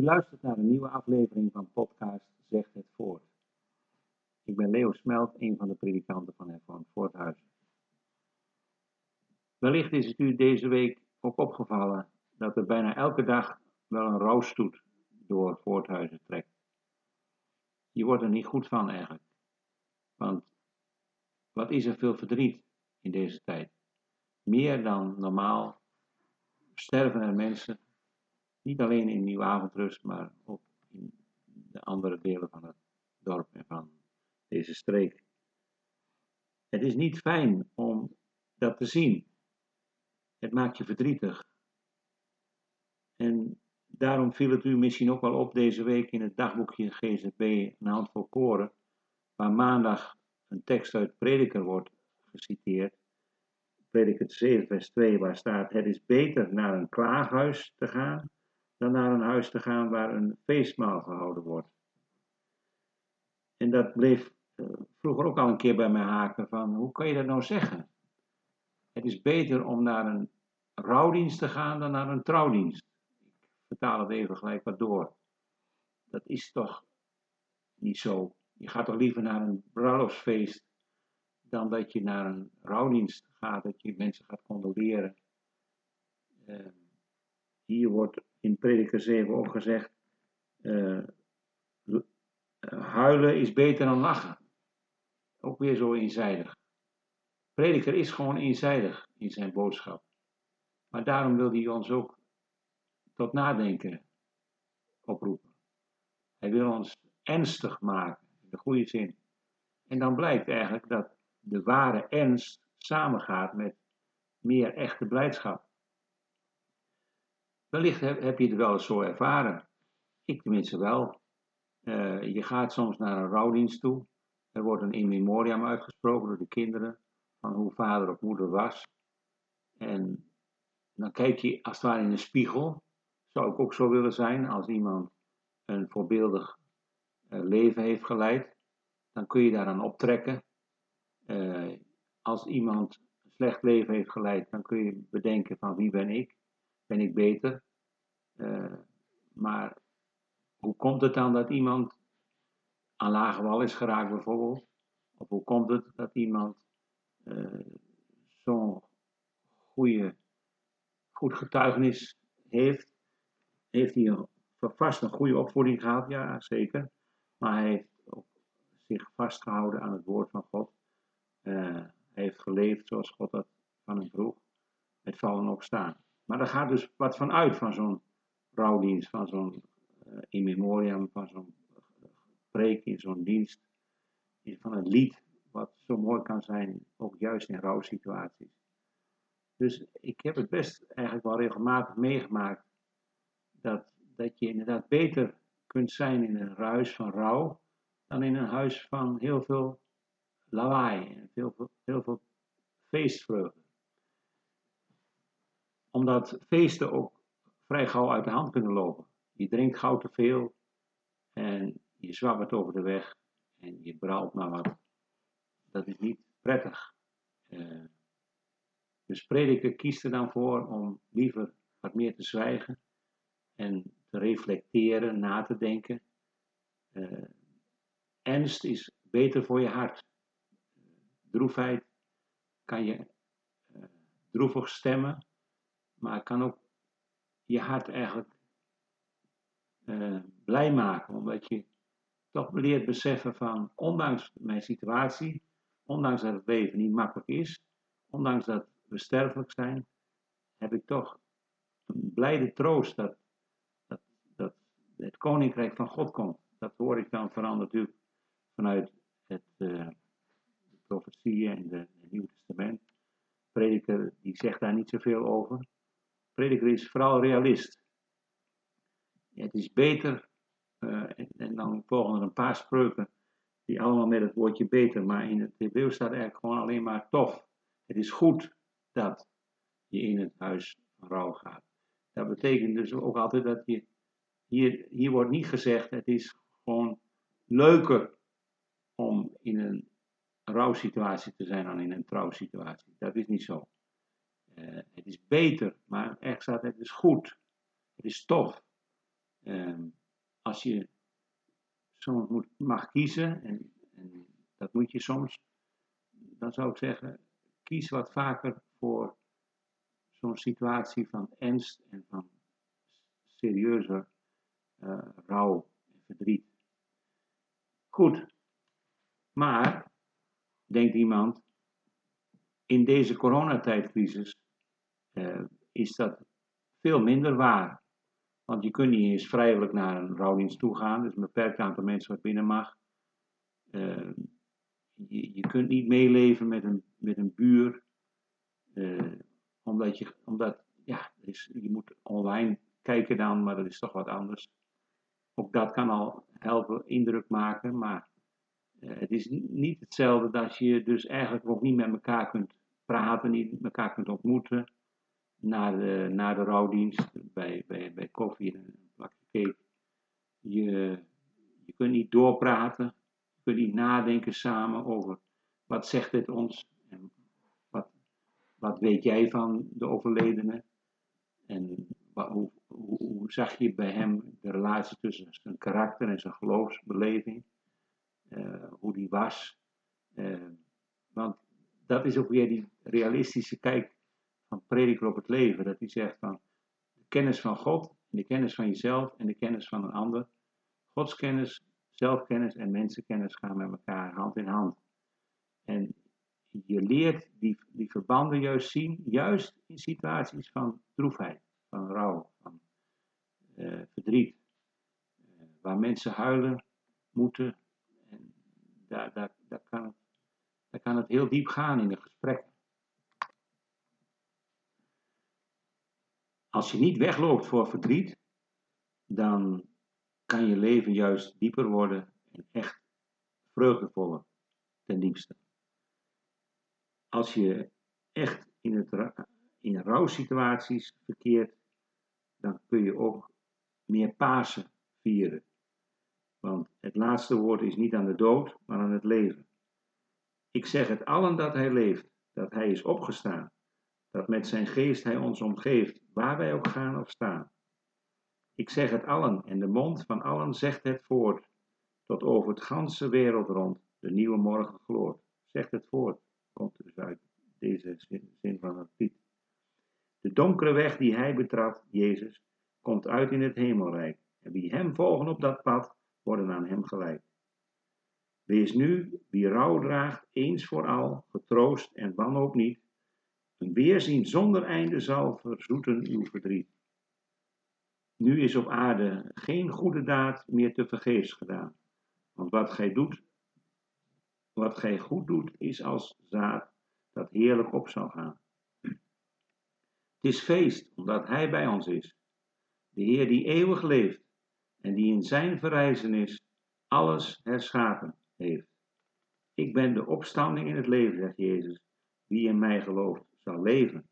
U luistert naar een nieuwe aflevering van podcast Zegt het Voort. Ik ben Leo Smelt, een van de predikanten van Hervormd Voorthuizen. Wellicht is het u deze week ook opgevallen dat er bijna elke dag wel een rouwstoet door Voorthuizen trekt. Je wordt er niet goed van eigenlijk. Want wat is er veel verdriet in deze tijd? Meer dan normaal sterven er mensen niet alleen in Nieuw-Avondrust, maar ook in de andere delen van het dorp en van deze streek. Het is niet fijn om dat te zien. Het maakt je verdrietig. En daarom viel het u misschien ook wel op deze week in het dagboekje GZB een handvol koren, waar maandag een tekst uit Prediker wordt geciteerd. Prediker 7, vers 2, waar staat: Het is beter naar een klaaghuis te gaan dan naar een huis te gaan waar een feestmaal gehouden wordt. En dat bleef uh, vroeger ook al een keer bij mij haken van hoe kan je dat nou zeggen? Het is beter om naar een rouwdienst te gaan dan naar een trouwdienst. Ik vertaal het even gelijk wat door. Dat is toch niet zo. Je gaat toch liever naar een bruiloftsfeest dan dat je naar een rouwdienst gaat, dat je mensen gaat condoleren. Uh, hier wordt in Prediker 7 ook gezegd, uh, huilen is beter dan lachen. Ook weer zo eenzijdig. Prediker is gewoon eenzijdig in zijn boodschap. Maar daarom wil hij ons ook tot nadenken oproepen. Hij wil ons ernstig maken, in de goede zin. En dan blijkt eigenlijk dat de ware ernst samengaat met meer echte blijdschap. Wellicht heb, je het wel eens zo ervaren. Ik tenminste wel. Uh, je gaat soms naar een rouwdienst toe. Er wordt een in memoriam uitgesproken door de kinderen van hoe vader of moeder was. En dan kijk je als het ware in een spiegel. Zou ik ook zo willen zijn als iemand een voorbeeldig uh, leven heeft geleid. Dan kun je daaraan optrekken. Uh, als iemand een slecht leven heeft geleid, dan kun je bedenken van wie ben ik? Ben ik beter. Uh, maar hoe komt het dan dat iemand aan lage wal is geraakt bijvoorbeeld? Of hoe komt het dat iemand uh, zo'n goede, goed getuigenis heeft? Heeft hij vast een goede opvoeding gehad? Ja, zeker. Maar hij heeft ook zich vastgehouden aan het woord van God. Uh, hij heeft geleefd zoals God dat van hem vroeg. Het vallen opstaan. Maar er gaat dus wat van uit van zo'n rouwdienst, van zo'n uh, in memoriam, van zo'n preek in zo'n dienst, van het lied, wat zo mooi kan zijn, ook juist in rouwsituaties. Dus ik heb het best eigenlijk wel regelmatig meegemaakt dat, dat je inderdaad beter kunt zijn in een huis van rouw dan in een huis van heel veel lawaai en heel veel, heel veel feestvreugde omdat feesten ook vrij gauw uit de hand kunnen lopen. Je drinkt gauw te veel en je zwabbert over de weg en je brouwt maar wat. Dat is niet prettig. Uh, dus prediker kiest er dan voor om liever wat meer te zwijgen en te reflecteren, na te denken. Uh, ernst is beter voor je hart. Droefheid kan je uh, droevig stemmen, maar het kan ook je hart eigenlijk uh, blij maken, omdat je toch leert beseffen van, ondanks mijn situatie, ondanks dat het leven niet makkelijk is, ondanks dat we sterfelijk zijn, heb ik toch een blijde troost dat, dat, dat het koninkrijk van God komt. Dat hoor ik dan vooral natuurlijk vanuit het, uh, de profetieën en het Nieuwe Testament. prediker die zegt daar niet zoveel over prediker is vooral realist. Het is beter, uh, en, en, dan volgen er een paar spreuken die allemaal met het woordje beter, maar in het Hebreeuws staat eigenlijk gewoon alleen maar tof. Het is goed dat je in het huis rouw gaat. Dat betekent dus ook altijd dat je, hier, hier wordt niet gezegd, het is gewoon leuker om in een rouwsituatie te zijn dan in een trouwsituatie. Dat is niet zo. Uh, het is beter, maar echt staat het is goed. Het is tof. Ehm, als je soms moet, mag kiezen, en, en dat moet je soms, dan zou ik zeggen, kies wat vaker voor zo'n situatie van ernst en van serieuze uh, rouw en verdriet. Goed, maar, denkt iemand, in deze coronatijdcrisis uh, is dat veel minder waar. Want je kunt niet eens vrijelijk naar een rouwdienst toe gaan, dus een beperkt aantal mensen wat binnen mag. Uh, je, je kunt niet meeleven met een, met een buur, uh, omdat je, omdat, ja, je moet online kijken dan, maar dat is toch wat anders. Ook dat kan al helpen indruk maken, maar het is niet hetzelfde dat je dus eigenlijk ook niet met elkaar kunt praten, niet met elkaar kunt ontmoeten na de, na de rouwdienst, bij, bij, bij koffie en een plakje cake. Je, je kunt niet doorpraten, je kunt niet nadenken samen over wat zegt dit ons en wat, wat weet jij van de overledene en wat, hoe, hoe, zag je bij hem de relatie tussen zijn karakter en zijn geloofsbeleving, uh, hoe die was. Uh, want dat is ook weer die realistische kijk van prediker op het leven. Dat hij zegt van de kennis van God, de kennis van jezelf en de kennis van een ander. Godskennis, zelfkennis en mensenkennis gaan met elkaar hand in hand. En je leert die, die verbanden juist zien, juist in situaties van droefheid, van rouw, van uh, verdriet. Uh, waar mensen huilen moeten. En daar, daar, daar, kan het, kan het heel diep gaan in de gesprekken. Als je niet wegloopt voor verdriet, dan kan je leven juist dieper worden en echt vreugdevoller ten diepste. Als je echt in, het, in rouwsituaties verkeert, dan kun je ook meer Pasen vieren. Want het laatste woord is niet aan de dood, maar aan het leven. Ik zeg het allen dat hij leeft, dat hij is opgestaan dat met zijn geest hij ons omgeeft, waar wij ook gaan of staan. Ik zeg het allen en de mond van allen zegt het voort, tot over het ganse wereld rond de nieuwe morgen gloort. Zegt het voort, komt dus uit deze zin van het lied. De donkere weg die hij betrad, Jezus, komt uit in het hemelrijk. En wie hem volgen op dat pad, worden aan hem gelijk. Wees nu, wie rouw draagt, eens voor al, getroost en wanhoop niet, een weerzien zonder einde zal verzoeten uw verdriet. Nu is op aarde geen goede daad meer te vergeefs gedaan. Want wat gij doet, wat gij goed doet, is als zaad dat heerlijk op zal gaan. Het is feest, omdat Hij bij ons is. De Heer die eeuwig leeft en die in zijn verrijzenis alles herschapen heeft. Ik ben de opstanding in het leven, zegt Jezus. Wie in mij gelooft, zal leven,